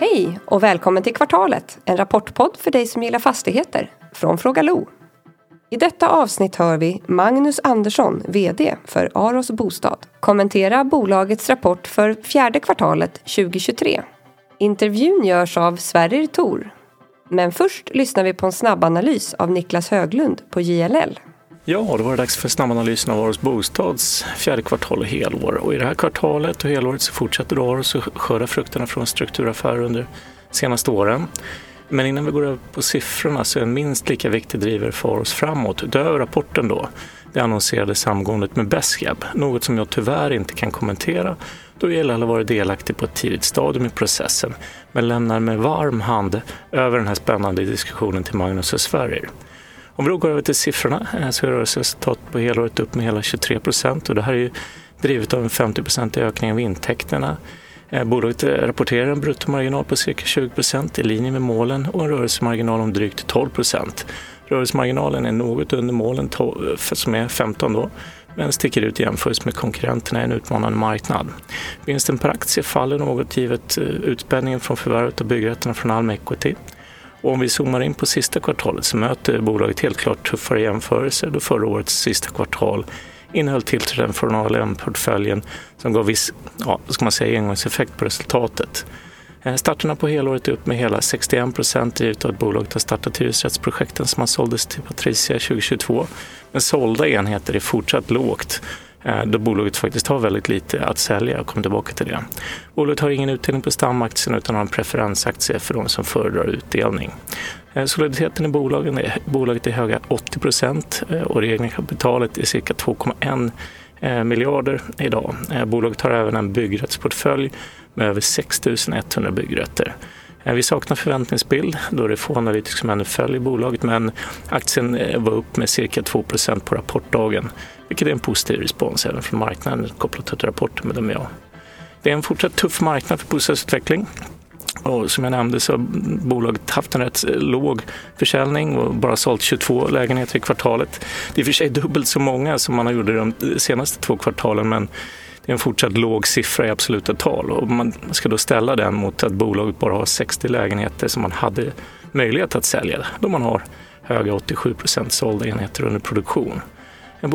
Hej och välkommen till Kvartalet, en rapportpodd för dig som gillar fastigheter från Fråga Lo. I detta avsnitt hör vi Magnus Andersson, VD för Aros Bostad, kommentera bolagets rapport för fjärde kvartalet 2023. Intervjun görs av Sverrir Tor. Men först lyssnar vi på en snabbanalys av Niklas Höglund på JLL. Ja, då var det dags för snabbanalysen av Aros Bostads fjärde kvartal och helår. Och I det här kvartalet och helåret så fortsätter Aros att skörda frukterna från strukturaffärer under de senaste åren. Men innan vi går över på siffrorna så är en minst lika viktig driver för oss framåt, utöver rapporten då, det annonserade samgåendet med Beskab. något som jag tyvärr inte kan kommentera då JLL har varit delaktig på ett tidigt stadium i processen, men lämnar med varm hand över den här spännande diskussionen till Magnus och Sverrir. Om vi då går över till siffrorna eh, så är rörelseresultatet på helåret upp med hela 23 procent och det här är ju drivet av en 50 procentig ökning av intäkterna. Eh, bolaget eh, rapporterar en bruttomarginal på cirka 20 procent i linje med målen och en rörelsemarginal om drygt 12 procent. Rörelsemarginalen är något under målen som är 15 då, men sticker ut jämfört med konkurrenterna i en utmanande marknad. Vinsten per aktie faller något givet utspädningen utspänningen från förvärvet av byggrätterna från Alm Equity. Och om vi zoomar in på sista kvartalet så möter bolaget helt klart tuffare jämförelser då förra årets sista kvartal innehöll tillträden från ALM-portföljen som gav viss, ja, ska man säga, engångseffekt på resultatet. Eh, starterna på helåret är upp med hela 61 procent drivet av att bolaget har startat hyresrättsprojekten som har såldes till Patricia 2022. Men sålda enheter är fortsatt lågt Eh, då bolaget faktiskt har väldigt lite att sälja. Jag kommer tillbaka till det. Bolaget har ingen utdelning på stamaktien utan har en preferensaktie för de som föredrar utdelning. Eh, soliditeten i bolagen är, bolaget är höga 80 procent eh, och det egna kapitalet är cirka 2,1 miljarder idag. Bolaget har även en byggrättsportfölj med över 6 100 byggrätter. Vi saknar förväntningsbild då det är få analytiker som ännu följer bolaget men aktien var upp med cirka 2% på rapportdagen vilket är en positiv respons även från marknaden kopplat till rapporten bedömer jag. Det är en fortsatt tuff marknad för bostadsutveckling. Och som jag nämnde så har bolaget haft en rätt låg försäljning och bara sålt 22 lägenheter i kvartalet. Det är i och för sig dubbelt så många som man har gjort de senaste två kvartalen men det är en fortsatt låg siffra i absoluta tal och man ska då ställa den mot att bolaget bara har 60 lägenheter som man hade möjlighet att sälja då man har höga 87 procent sålda enheter under produktion. Eh,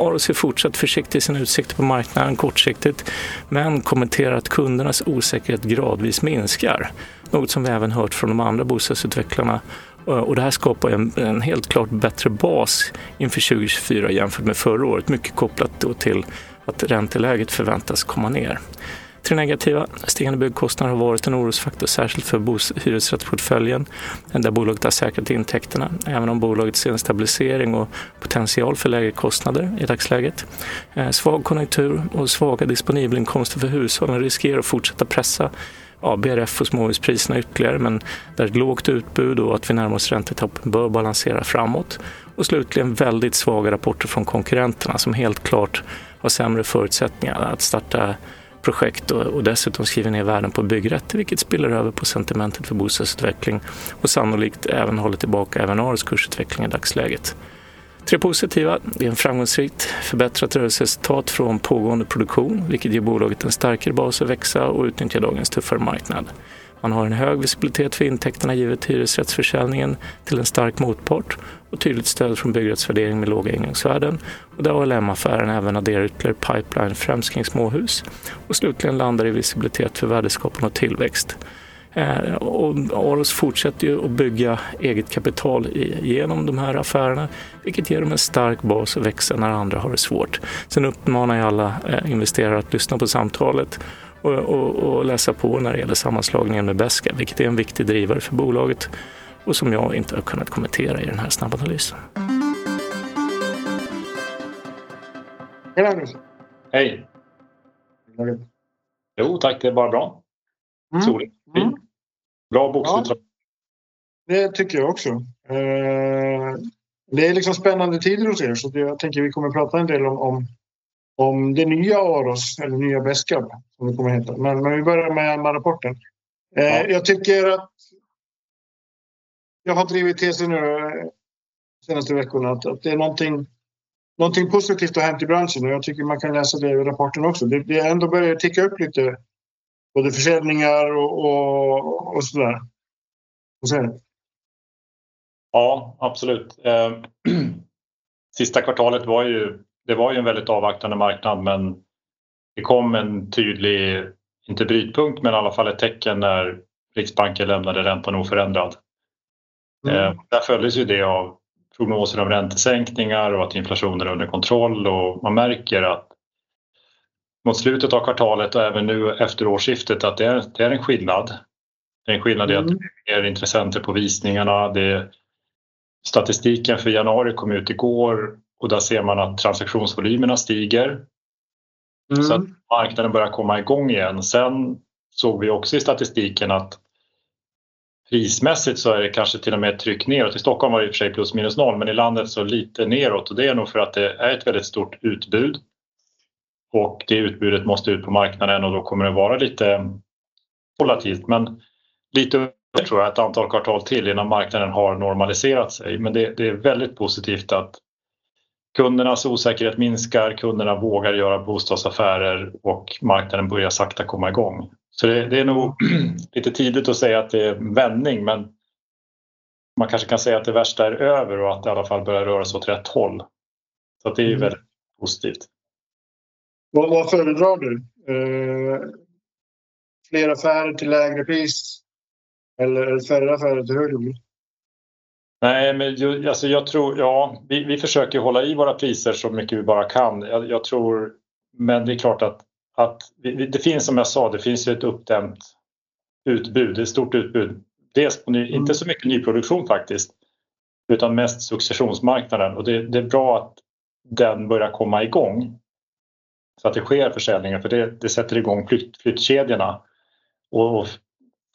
Aros är fortsatt försiktig i sina utsikter på marknaden kortsiktigt men kommenterar att kundernas osäkerhet gradvis minskar. Något som vi även hört från de andra bostadsutvecklarna eh, och det här skapar en, en helt klart bättre bas inför 2024 jämfört med förra året. Mycket kopplat till att ränteläget förväntas komma ner. Tre negativa. Stigande byggkostnader har varit en orosfaktor särskilt för hyresrättsportföljen där bolaget har säkrat intäkterna även om bolaget ser en stabilisering och potential för lägre kostnader i dagsläget. Eh, svag konjunktur och svaga disponibelinkomster för hushållen riskerar att fortsätta pressa ja, BRF och småhuspriserna ytterligare men där ett lågt utbud och att vi närmar oss räntetoppen bör balansera framåt. Och slutligen väldigt svaga rapporter från konkurrenterna som helt klart har sämre förutsättningar att starta projekt och, och dessutom skriver ner värden på byggrätter vilket spiller över på sentimentet för bostadsutveckling och sannolikt även håller tillbaka även ARs kursutveckling i dagsläget. Tre positiva. Det är en framgångsrikt förbättrat rörelseresultat från pågående produktion vilket ger bolaget en starkare bas att växa och utnyttja dagens tuffare marknad. Man har en hög visibilitet för intäkterna givet hyresrättsförsäljningen till en stark motpart och tydligt stöd från byggrättsvärdering med låga ingångsvärden. Och där ALM-affären även adderar ytterligare pipeline främst kring småhus. Och slutligen landar i visibilitet för värdeskapande och tillväxt. Eh, och Aros fortsätter ju att bygga eget kapital genom de här affärerna vilket ger dem en stark bas att växa när andra har det svårt. Sen uppmanar jag alla eh, investerare att lyssna på samtalet och, och, och, läsa på när det gäller sammanslagningen med Beska, vilket är en viktig drivare för bolaget och som jag inte har kunnat kommentera i den här snabbanalysen. Hej Magnus! Hej! Jo tack, det är bara bra. Mm. Soligt, mm. Bra bokslut. Ja, det tycker jag också. Eh, det är liksom spännande tider hos er så jag tänker vi kommer prata en del om, om om det nya Aros, eller nya Beskab som det kommer att heta. Men, men vi börjar med, rapporten. Eh, ja. Jag tycker att jag har drivit tesen nu eh, senaste veckorna att, att det är någonting, någonting positivt har hänt i branschen och jag tycker man kan läsa det i rapporten också. Det, det ändå börjar ticka upp lite både försäljningar och, och, och sådär. Och så Ja, absolut. Eh, sista kvartalet var ju, det var ju en väldigt avvaktande marknad men det kom en tydlig, inte brytpunkt men i alla fall ett tecken när Riksbanken lämnade räntan oförändrad. Mm. Eh, där följdes ju det av prognoser om räntesänkningar och att inflationen är under kontroll och man märker att mot slutet av kvartalet och även nu efter årsskiftet att det är, det är en skillnad. Det är en skillnad i att mm. det är intressenter på visningarna. Det, statistiken för januari kom ut igår och där ser man att transaktionsvolymerna stiger. Mm. Så att marknaden börjar komma igång igen. Sen såg vi också i statistiken att prismässigt så är det kanske till och med ett tryck neråt. I Stockholm var det i och för sig plus minus noll men i landet så lite neråt och det är nog för att det är ett väldigt stort utbud. Och det utbudet måste ut på marknaden och då kommer det vara lite volatilt men lite tror jag ett antal kvartal till innan marknaden har normaliserat sig. Men det, det är väldigt positivt att kundernas osäkerhet minskar, kunderna vågar göra bostadsaffärer och marknaden börjar sakta komma igång. Så det, det är nog lite tidigt att säga att det är en vändning men man kanske kan säga att det värsta är över och att det i alla fall börjar röra sig åt rätt håll. Så det är mm. väldigt positivt. Vad, vad föredrar du? Eh, fler affärer till lägre pris eller färre affärer till högre pris? Nej, men ju, alltså jag tror, ja, vi, vi försöker hålla i våra priser så mycket vi bara kan. Jag, jag tror, men det är klart att att det finns som jag sa, det finns ett uppdämt utbud, ett stort utbud. Dels på ny, mm. inte så mycket nyproduktion faktiskt, utan mest successionsmarknaden och det, det, är bra att den börjar komma igång. Så att det sker försäljningar för det, det sätter igång flytt, flyttkedjorna. Och, och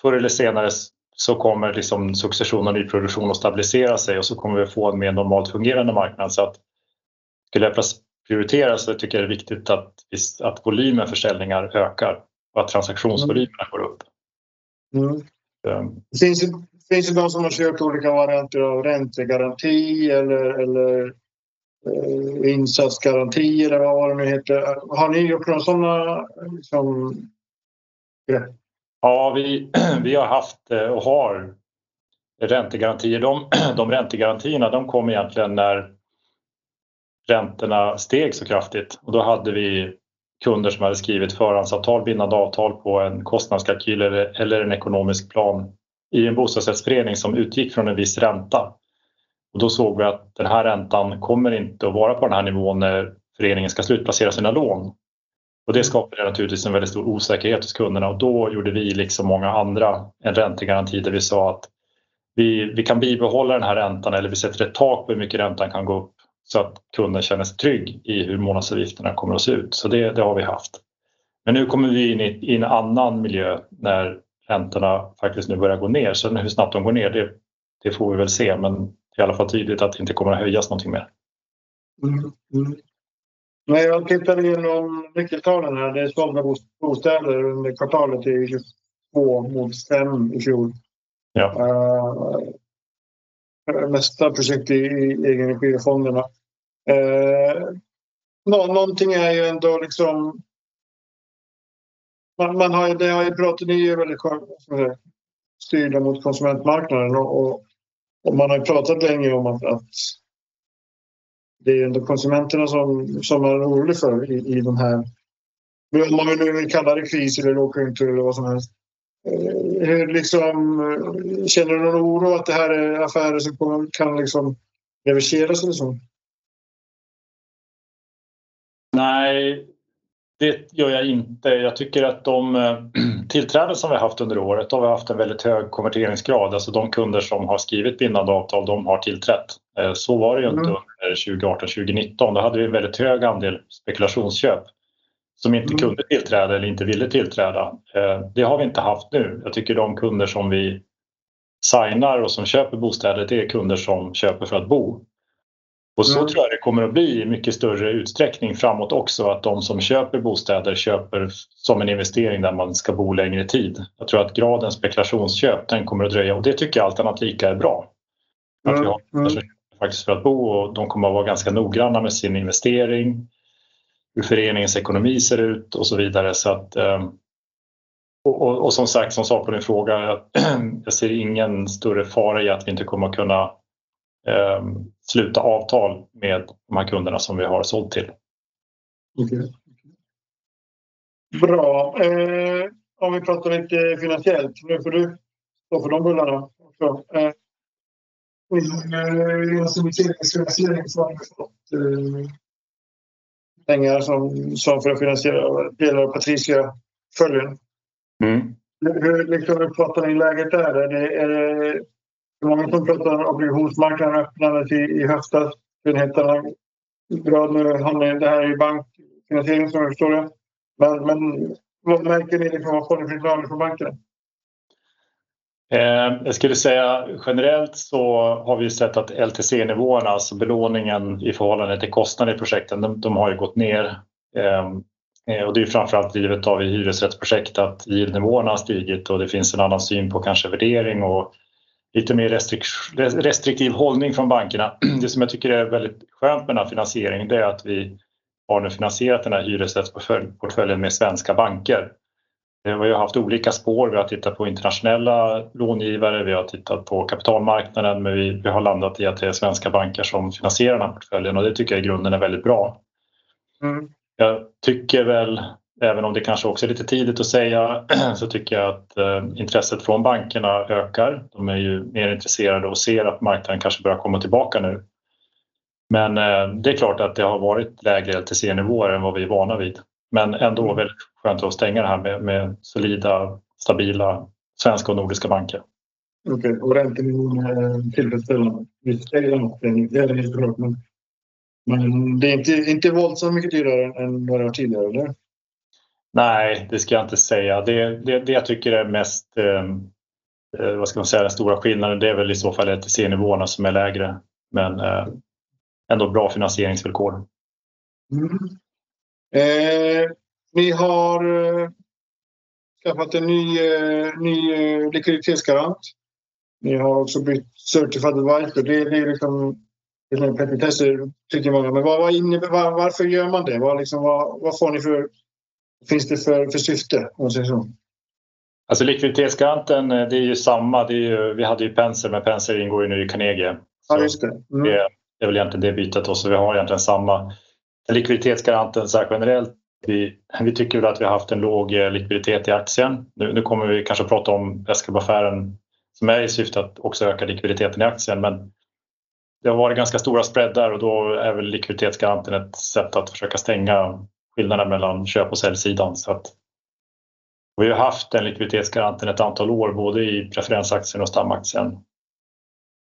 förr eller senare så kommer liksom succession och nyproduktion att stabilisera sig och så kommer vi få en mer normalt fungerande marknad. Så att skulle jag prioriteras så tycker jag det är viktigt att, att volymen försäljningar ökar och att transaktionsvolymerna går upp. Mm. Det finns, finns det de som har köpt olika varianter av räntegaranti eller, eller eh, insatsgaranti eller vad det nu heter. Har ni gjort några sådana liksom, grepp? Ja, vi, vi har haft eh, och har räntegarantier. De, de räntegarantierna de kom egentligen när räntorna steg så kraftigt och då hade vi kunder som hade skrivit förhandsavtal, bindande avtal på en kostnadskalkyl eller, eller en ekonomisk plan i en bostadsrättsförening som utgick från en viss ränta. Och då såg vi att den här räntan kommer inte att vara på den här nivån när föreningen ska slutplacera sina lån. Och det skapade naturligtvis en väldigt stor osäkerhet hos kunderna och då gjorde vi liksom många andra en räntegaranti där vi sa att vi, vi kan bibehålla den här räntan eller vi sätter ett tak på hur mycket räntan kan gå upp så att kunden känner sig trygg i hur månadsavgifterna kommer att se ut. Så det, det har vi haft. Men nu kommer vi in i, i, en annan miljö när räntorna faktiskt nu börjar gå ner. Sen hur snabbt de går ner det, det får vi väl se men det är i alla fall tydligt att det inte kommer att höjas någonting mer. Mm. Nej, jag tittade igenom nyckeltalen här. Det är sålda bostäder under kvartalet är 22 mot 5 i fjol. Ja. Uh, mesta projekt i, i egenegifonderna. Eh, nå, någonting är ju ändå liksom... Man, man har, det har ju pratat, ni är väldigt styrda mot konsumentmarknaden och, och, och, man har ju pratat länge om att, att det är ändå konsumenterna som, som man är orolig för i, i den här, om man nu vill kalla det kris eller lågkonjunktur eller vad som helst. Eh, hur liksom, eh, känner du någon oro att det här är affärer som kan liksom reverseras eller så? Nej, det gör jag inte. Jag tycker att de eh, tillträden som vi har haft under året har vi haft en väldigt hög konverteringsgrad. Alltså de kunder som har skrivit bindande avtal, de har tillträtt. Så var det ju inte mm. under 2018-2019. Då hade vi en väldigt hög andel spekulationsköp som inte mm. kunde tillträda eller inte ville tillträda. Eh, det har vi inte haft nu. Jag tycker de kunder som vi signar och som köper bostäder det är kunder som köper för att bo. Och så mm. tror jag det kommer att bli i mycket större utsträckning framåt också att de som köper bostäder köper som en investering där man ska bo längre tid. Jag tror att graden spekulationsköp den kommer att dröja och det tycker jag allt annat lika är bra. Att vi har mm. faktiskt för att bo och de kommer att vara ganska noggranna med sin investering hur föreningens ekonomi ser ut och så vidare. Så att, eh, och, och, och, som sagt, som svar på din fråga, jag, ser ingen större fara i att vi inte kommer att kunna sluta avtal med de här kunderna som vi har sålt till. Okay. Bra. Eh, om vi pratar lite finansiellt. Nu får du stå för de bullarna också. Eh, finansiering så har vi fått eh, pengar som, som för att finansiera delar av Patricia-följen. Mm. Hur liksom, uppfattar ni läget där? Är det, är det många som pratar om obligationsmarknaden öppnades i, i höstas. Den heter grad nu det här är ju bankfinansiering som jag förstår det. Men, men vad märker ni liksom, vad får ni för signaler från bankerna? Eh, jag skulle säga generellt så har vi sett att LTC-nivåerna, alltså belåningen i förhållande till kostnader i projekten, de, de har ju gått ner. Ehm, eh, och det är framförallt drivet av i hyresrättsprojekt att yieldnivåerna har stigit och det finns en annan syn på kanske värdering och lite mer restriktiv hållning från bankerna. Det som jag tycker är väldigt skönt med den här finansieringen det är att vi har nu finansierat den här hyresrättsportföljen med svenska banker. Vi har haft olika spår. Vi har tittat på internationella långivare, vi har tittat på kapitalmarknaden men vi, vi har landat i att det är svenska banker som finansierar den här portföljen och det tycker jag i grunden är väldigt bra. Mm. Jag tycker väl, även om det kanske också är lite tidigt att säga, så tycker jag att eh, intresset från bankerna ökar. De är ju mer intresserade och ser att marknaden kanske börjar komma tillbaka nu. Men eh, det är klart att det har varit lägre LTC-nivåer än vad vi är vana vid. Men ändå mm. väldigt skönt att stänga det här med, med solida, stabila svenska och nordiska banker. Okej, okay. och räntenivån är tillfredsställande? Det är helt klart, men, men det är inte, inte våldsamt mycket dyrare än vad det var tidigare, eller? Nej, det ska jag inte säga. Det, det, det jag tycker är mest ehm, eh, vad ska man säga, den stora skillnaden det är väl i så fall LTC-nivåerna som är lägre. Men eh, ändå bra finansieringsvillkor. Mm. Eh, ni har eh, skaffat en ny, eh, ny eh, likviditetsgarant. Ni har också bytt Certified Advisor. Det, det är liksom petitesser tycker många. Men vad, vad innebär, var, varför gör man det? Vad, liksom, vad, vad får ni för, finns det för, för syfte? Om så? Alltså likviditetsgaranten, eh, det är ju samma. Är ju, vi hade ju Penser, men Penser ingår ju nu i Carnegie. Ja, just det. Mm. det. är väl egentligen det bytet och så vi har egentligen samma. Likviditetsgaranten så här generellt vi, vi tycker väl att vi har haft en låg eh, likviditet i aktien. Nu, nu kommer vi kanske prata om Escabaffären som är i syfte att också öka likviditeten i aktien men det har varit ganska stora spreadar och då är väl likviditetsgarantin ett sätt att försöka stänga skillnaden mellan köp och säljsidan. Så att vi har haft den likviditetsgarantin ett antal år både i preferensaktien och stamaktien.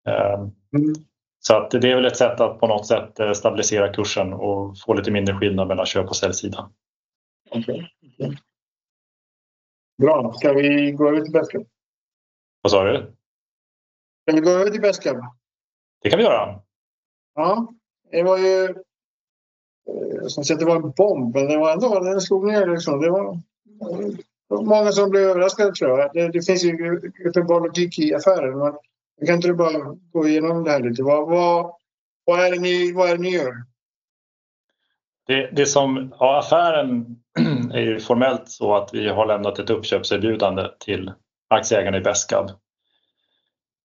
Ehm, mm. Så att det är väl ett sätt att på något sätt eh, stabilisera kursen och få lite mindre skillnad mellan köp och säljsidan. Okay. okay. Bra. Ska vi gå över till Bestcab? Vad sa du? Ska vi gå över till Bestcab? Det kan vi göra. Ja, det var ju... Jag ska säga att det var en bomb, men det var ändå... Den slog ner liksom. Det var, många som blev överraskade tror jag. Det, det finns ju uppenbar logik i affären. Men kan inte du bara gå igenom det här lite? Vad, vad, vad, är, det ni, vad är det ni gör? Det, det som, ja, affären är ju formellt så att vi har lämnat ett uppköpserbjudande till aktieägarna i Besqab.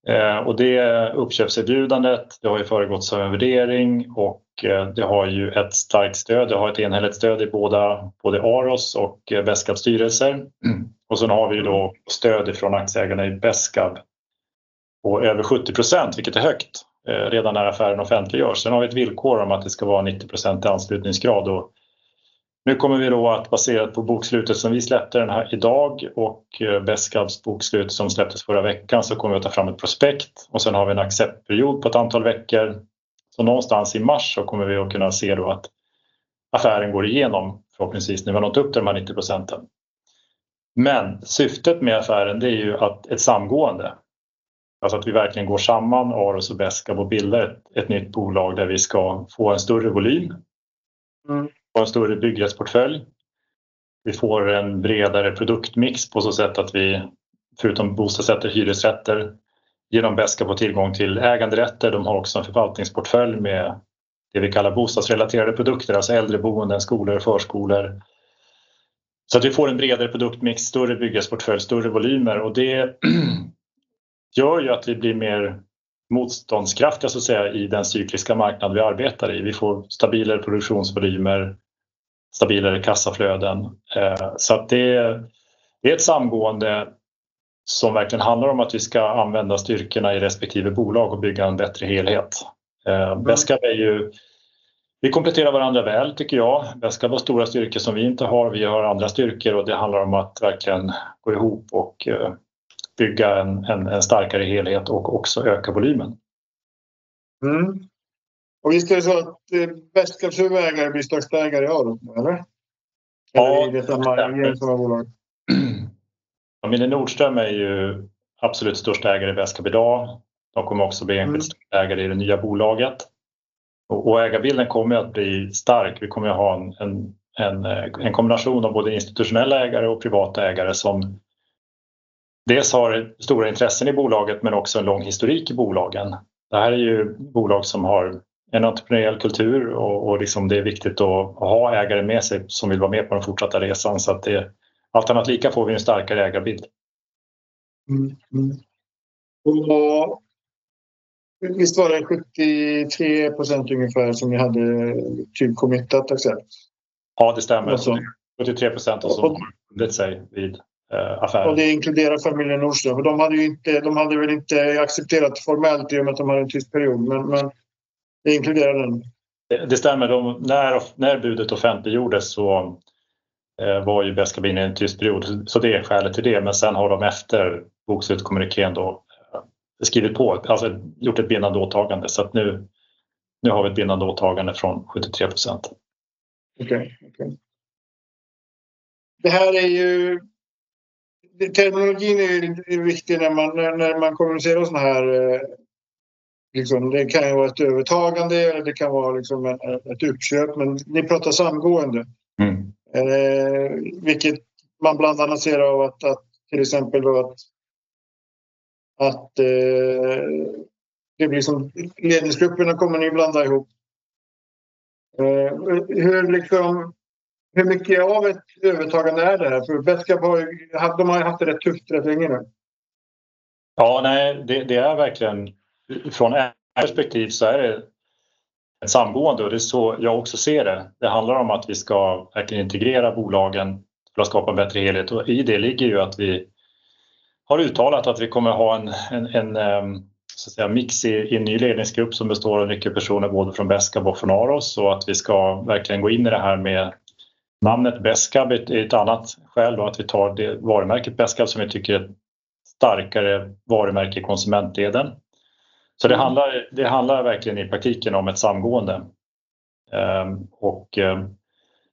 Eh, och det uppköpserbjudandet det har ju föregåtts av en värdering och eh, det har ju ett starkt stöd. Det har ett enhälligt stöd i båda, både Aros och eh, Besqabs styrelser. Och sen har vi då stöd från aktieägarna i Besqab på över 70 procent, vilket är högt redan när affären offentliggörs. Sen har vi ett villkor om att det ska vara 90 procent i anslutningsgrad och nu kommer vi då att baserat på bokslutet som vi släppte den här idag och eh, BESKABs bokslut som släpptes förra veckan så kommer vi att ta fram ett prospekt och sen har vi en acceptperiod på ett antal veckor. Så någonstans i mars så kommer vi att kunna se då att affären går igenom förhoppningsvis när vi har nått upp till de här 90 procenten. Men syftet med affären det är ju att ett samgående. Alltså att vi verkligen går samman, Aros och BESKAB och bildar ett, ett nytt bolag där vi ska få en större volym. Mm en större byggrättsportfölj. Vi får en bredare produktmix på så sätt att vi förutom bostadsrätter, hyresrätter genom Beska får tillgång till äganderätter. De har också en förvaltningsportfölj med det vi kallar bostadsrelaterade produkter, alltså äldreboenden, skolor, förskolor. Så att vi får en bredare produktmix, större byggnadsportfölj, större volymer och det gör ju att vi blir mer motståndskraftiga så att säga i den cykliska marknad vi arbetar i. Vi får stabilare produktionsvolymer, stabilare kassaflöden. Eh, så det, det är ett samgående som verkligen handlar om att vi ska använda styrkorna i respektive bolag och bygga en bättre helhet. Mm. Beskab är ju vi kompletterar varandra väl tycker jag. Beskab har stora styrkor som vi inte har. Vi har andra styrkor och det handlar om att verkligen gå ihop och eh, bygga en, en, en starkare helhet och också öka volymen. Mm. Och visst är det så att Beskabs huvudägare blir största ägare i Aro, eller? Ja, eller i det samma, bolag? Ja, Nordström är ju absolut största ägare i Beskab idag. De kommer också bli enskilt mm. ägare i det nya bolaget. Och ägarbilden kommer att bli stark. Vi kommer att ha en, en, en, en kombination av både institutionella ägare och privata ägare som dels har stora intressen i bolaget men också en lång historik i bolagen. Det här är ju bolag som har en entreprenöriell kultur och, och liksom det är viktigt att ha ägare med sig som vill vara med på den fortsatta resan. Så att det, allt annat lika får vi en starkare ägarbild. Mm, mm. Och Visst var det 73 procent ungefär som ni hade typ committat accept? Ja, det stämmer. Alltså. 73 procent som bundit sig vid eh, affären. Och det inkluderar familjen Nordström. För de hade, ju inte, de hade väl inte accepterat formellt i och med att de hade en tyst period. Men, men det inkluderar den. Det, det stämmer. De, när, när budet offentliggjordes så eh, var ju Beskabin i en tyst period. Så det är skälet till det. Men sen har de efter bokslutskommunikén då skrivit på, alltså gjort ett bindande åtagande. Så att nu, nu har vi ett bindande åtagande från 73 procent. Okay, okay. Det här är ju... Terminologin är viktig när man, när man kommunicerar sådana här... Liksom, det kan ju vara ett övertagande eller det kan vara liksom ett uppköp. Men ni pratar samgående. Mm. Eh, vilket man bland annat ser av att, att till exempel att att eh, det blir som ledningsgrupperna kommer ni blanda ihop. Eh, hur, liksom, hur mycket av ett övertagande är det här? För Betskap har ju, de har haft det rätt tufft rätt länge nu. Ja, nej, det, det är verkligen från perspektiv så är det ett samgående och det är så jag också ser det. Det handlar om att vi ska verkligen integrera bolagen för att skapa en bättre helhet och i det ligger ju att vi har uttalat att vi kommer ha en, en, en ehm, så att säga, mix i, i en ny ledningsgrupp som består av nyckelpersoner både från Beskab och från Aros och att vi ska verkligen gå in i det här med namnet Beskab är ett annat skäl då att vi tar det varumärket Beskab som vi tycker är ett starkare varumärke i konsumentleden. Så det mm. handlar, det handlar verkligen i praktiken om ett samgående. Um, och um,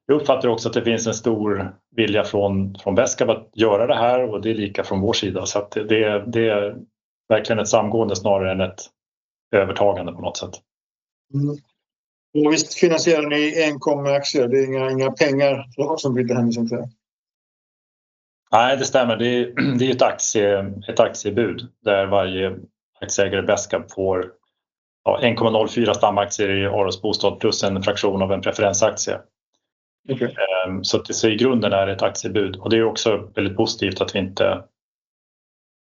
jag uppfattar också att det finns en stor vilja från, från Beskab att göra det här och det är lika från vår sida. Så det, det är verkligen ett samgående snarare än ett övertagande på något sätt. Mm. Och visst finansierar ni enkom med aktier? Det är inga, inga pengar som byter händelsen till? Nej, det stämmer. Det är, det är ett, aktie, ett aktiebud där varje aktieägare Beskab får ja, 1,04 stamaktier i Aros Bostad plus en fraktion av en preferensaktie. Okay. Ehm, så, att, så i grunden är det ett aktiebud och det är också väldigt positivt att vi inte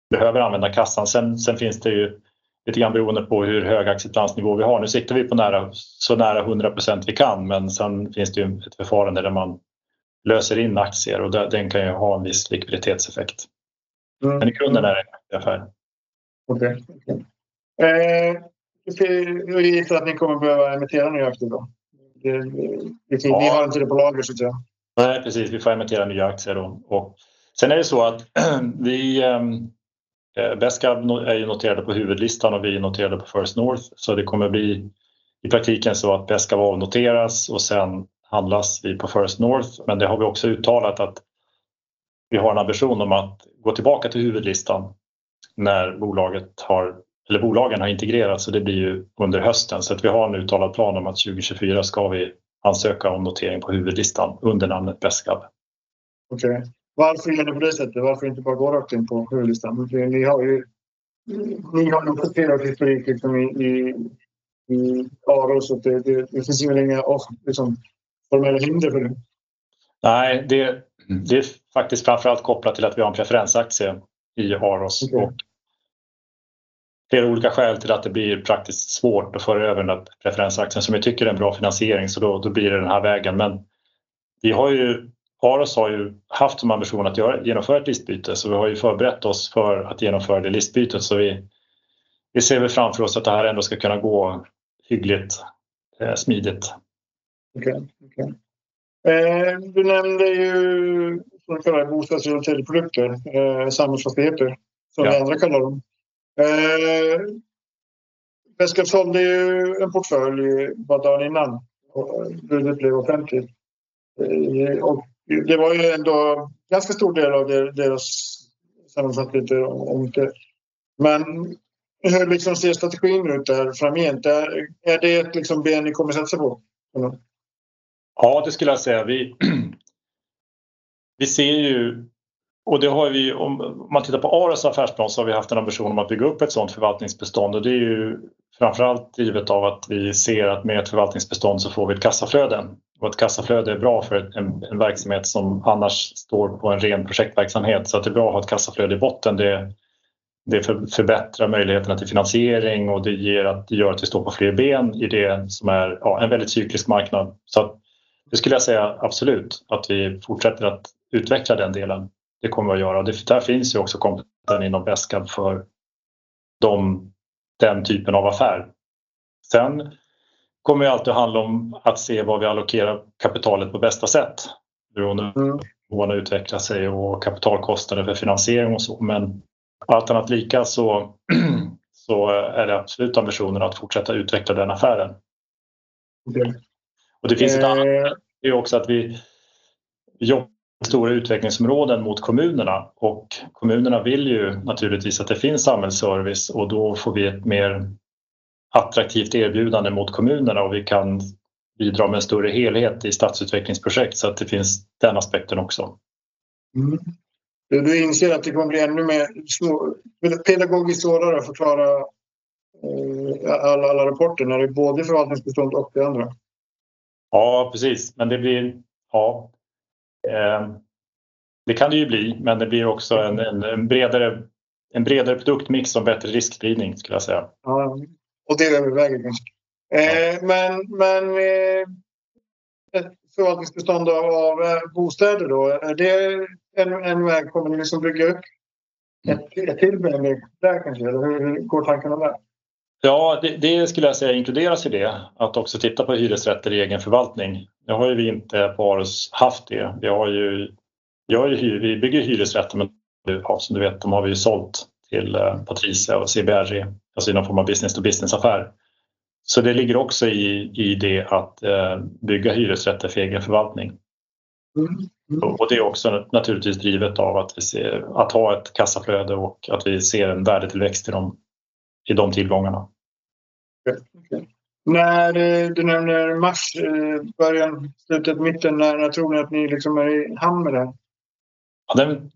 behöver använda kassan. Sen, sen finns det ju lite grann beroende på hur hög acceptansnivå vi har. Nu siktar vi på nära, så nära 100 procent vi kan men sen finns det ju ett förfarande där man löser in aktier och den kan ju ha en viss likviditetseffekt. Mm. Men i grunden är det en affär. Okej. Okay. Eh, jag gissar att ni kommer behöva emittera nya aktier då? Det, det, ja. Ni har inte det på lager så att säga. Nej, precis. Vi får emittera nya aktier då. Och sen är det så att vi ehm, eh, Beskab är ju noterade på huvudlistan och vi är noterade på First North så det kommer bli i praktiken så att Beskab avnoteras och sen handlas vi på First North. Men det har vi också uttalat att vi har en ambition om att gå tillbaka till huvudlistan när bolaget har eller bolagen har integrerats så det blir ju under hösten. Så att vi har en uttalad plan om att 2024 ska vi ansöka om notering på huvudlistan under namnet Beskab. Okej. Okay. Varför gör ni på det sättet? Varför inte bara gå rakt in på huvudlistan? Ni har ju ni har flera historik liksom i, i, i Aros så det, det, det finns ju inga liksom, formella hinder för det. Nej, det, Det är faktiskt framförallt kopplat till att vi har en preferensaktie i Aros okay. och flera olika skäl till att det blir praktiskt svårt att föra över den där preferensaktien som vi tycker är en bra finansiering så då, då blir det den här vägen. Men vi har ju, Aros har ju haft som ambition att göra, genomföra ett listbyte så vi har ju förberett oss för att genomföra det listbytet så vi, vi ser väl framför oss att det här ändå ska kunna gå hyggligt eh, smidigt. Okay, okay. Eh, du nämnde ju bostadsrelaterade produkter, eh, samhällsfastigheter som ja. andra kallar dem. Eh, Vescav sålde ju en portfölj bara dagen innan budet blev offentligt. Eh, och det var ju ändå ganska stor del av deras sammansättning. Om inte. Men hur liksom ser strategin ut där framgent? Är, är det ett liksom ben ni kommer satsa på? Ja, det skulle jag säga. Vi, vi ser ju, och det har vi, om man tittar på Aros affärsplan så har vi haft en ambition om att bygga upp ett sådant förvaltningsbestånd och det är ju framförallt drivet av att vi ser att med ett förvaltningsbestånd så får vi ett kassaflöde. Och ett kassaflöde är bra för en, en verksamhet som annars står på en ren projektverksamhet så att det är bra att ha ett kassaflöde i botten. Det, det förbättrar möjligheterna till finansiering och det, ger att, det gör att vi står på fler ben i det som är ja, en väldigt cyklisk marknad. Så det skulle jag säga absolut, att vi fortsätter att utveckla den delen. Det kommer vi att göra. Det, där finns ju också kompetensen inom Beskab för de, den typen av affär. Sen kommer det alltid att handla om att se var vi allokerar kapitalet på bästa sätt beroende på mm. hur man utvecklar sig och kapitalkostnader för finansiering och så. Men allt annat lika så, så är det absolut ambitionen att fortsätta utveckla den affären. Okay. Och det finns ett annat eh. det är också att vi jobbar stora utvecklingsområden mot kommunerna och kommunerna vill ju naturligtvis att det finns samhällsservice och då får vi ett mer attraktivt erbjudande mot kommunerna och vi kan bidra med en större helhet i stadsutvecklingsprojekt så att det finns den aspekten också. Mm. Du inser att det kommer bli ännu mer pedagogiskt svårare att förklara eh, alla, alla rapporter när det är både förvaltningsbestånd och det andra? Ja, precis. Men det blir... Ja. Eh, det kan det ju bli, men det blir också en, en, bredare, en bredare produktmix och bättre riskspridning skulle jag säga. Ja, och det överväger ganska. Eh, men men eh, förvaltningsbestånd av, av eh, bostäder då, är det en, en väg? Kommer ni liksom bygga upp ett, ett till där kanske? Eller hur, hur går tankarna där? Ja, det, det, skulle jag säga inkluderas i det. Att också titta på hyresrätter i egen förvaltning. Det har ju vi inte på Arus haft det. Vi, har ju, vi, har ju, vi bygger hyresrätter men ja, som du vet, de har vi ju sålt till eh, Patricia och CBRE, alltså i någon form av business to business-affär. Så det ligger också i, i det att eh, bygga hyresrätter för egen förvaltning. Mm. Mm. Och det är också naturligtvis drivet av att, vi ser, att ha ett kassaflöde och att vi ser en värdetillväxt i de i de tillgångarna. Okay. När eh, du nämner mars, eh, början, slutet, mitten, när, när tror ni att ni liksom är i hamn med det? Ja, den,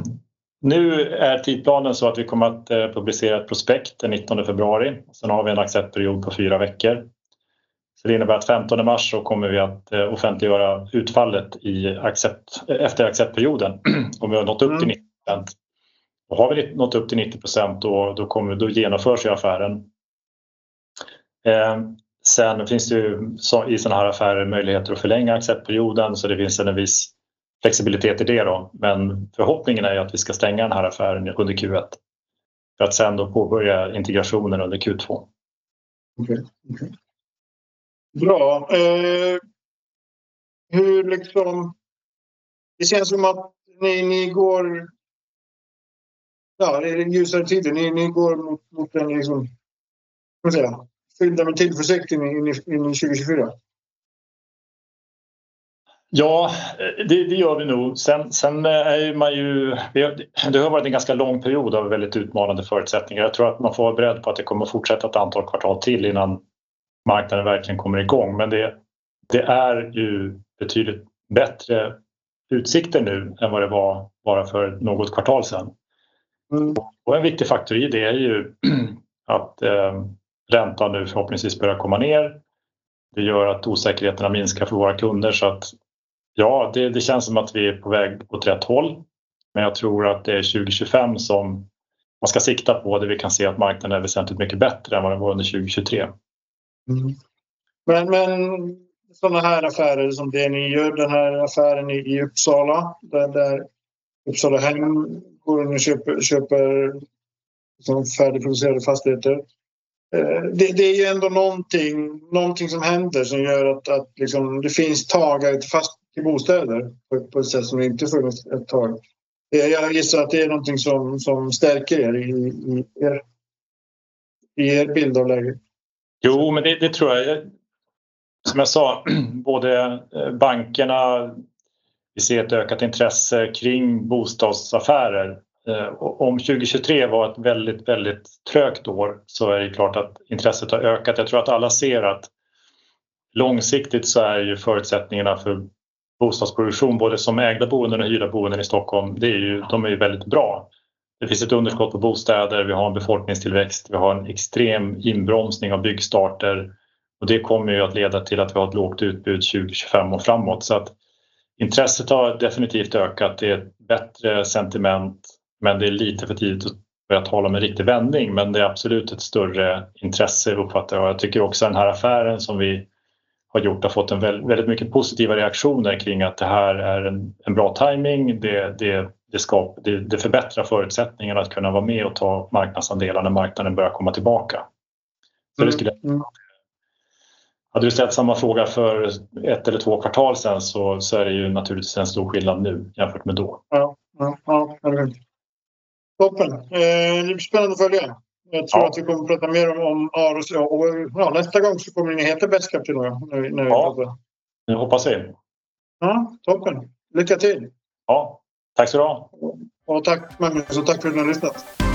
nu är tidplanen så att vi kommer att eh, publicera ett prospekt den 19 februari. Sen har vi en acceptperiod på fyra veckor. Så det innebär att 15 mars så kommer vi att offentliggöra utfallet i accept, efter acceptperioden om vi har nått upp till 90 mm. Och har vi nått upp till 90 procent då, då, kommer, då genomförs ju affären. Ehm, sen finns det ju i sådana här affärer möjligheter att förlänga acceptperioden så det finns en viss flexibilitet i det. Då. Men förhoppningen är att vi ska stänga den här affären under Q1 för att sen då påbörja integrationen under Q2. Okay, okay. Bra. Eh, hur liksom... Det känns som att ni, ni går ja, det är en ljusare tid. Ni, ni går mot, mot en liksom, vad säga, fyllda med tillförsikt in, in, in i 2024. Ja, det, det, gör vi nog. Sen, sen är man ju... Det har varit en ganska lång period av väldigt utmanande förutsättningar. Jag tror att man får vara beredd på att det kommer fortsätta ett antal kvartal till innan marknaden verkligen kommer igång. Men det, det är ju betydligt bättre utsikter nu än vad det var bara för något kvartal sedan. Mm. Och en viktig faktor i det är ju att eh, räntan nu förhoppningsvis börjar komma ner. Det gör att osäkerheterna minskar för våra kunder så att Ja, det, det, känns som att vi är på väg åt rätt håll. Men jag tror att det är 2025 som man ska sikta på där vi kan se att marknaden är väsentligt mycket bättre än vad den var under 2023. Mm. Men, men sådana här affärer som det ni gör, den här affären i, i Uppsala där, där Uppsala Hem går och köper, köper liksom, färdigproducerade fastigheter. Eh, det, det, är ju ändå någonting, någonting som händer som gör att, att liksom, det finns tagare till, fast, i bostäder på, på ett sätt som det inte funnits ett tag. Eh, jag gissar att det är någonting som, som stärker er i, i, er, i er bild av läget. Jo, men det, det tror jag. Som jag sa, både eh, bankerna, vi ser ett ökat intresse kring bostadsaffärer. Eh, om 2023 var ett väldigt, väldigt trögt år så är det klart att intresset har ökat. Jag tror att alla ser att långsiktigt så är ju förutsättningarna för bostadsproduktion både som ägda boenden och hyrda boenden i Stockholm, det är ju, de är ju väldigt bra. Det finns ett underskott på bostäder, vi har en befolkningstillväxt, vi har en extrem inbromsning av byggstarter och det kommer ju att leda till att vi har ett lågt utbud 2025 och framåt. Så att intresset har definitivt ökat, det är ett bättre sentiment men det är lite för tidigt att börja tala om en riktig vändning men det är absolut ett större intresse uppfattar jag. Jag tycker också den här affären som vi har gjort har fått en väldigt, mycket positiva reaktioner kring att det här är en, en bra timing. Det, det, det, skap, det, det förbättrar förutsättningarna att kunna vara med och ta marknadsandelar när marknaden börjar komma tillbaka. Så det skulle, mm. Hade du ställt samma fråga för ett eller två kvartal sedan så, så är det ju naturligtvis en stor skillnad nu jämfört med då. Ja, ja, ja Toppen! Eh, det blir spännande att följa. Jag tror ja. att vi kommer att prata mer om, om Aros. Ja, och, ja, nästa gång så kommer ni heta Bästkapp till när, när ja, pratar. det hoppas vi. Ja, toppen! Lycka till! Ja, tack så du ha! Och tack Magnus och tack för att ni har lyssnat.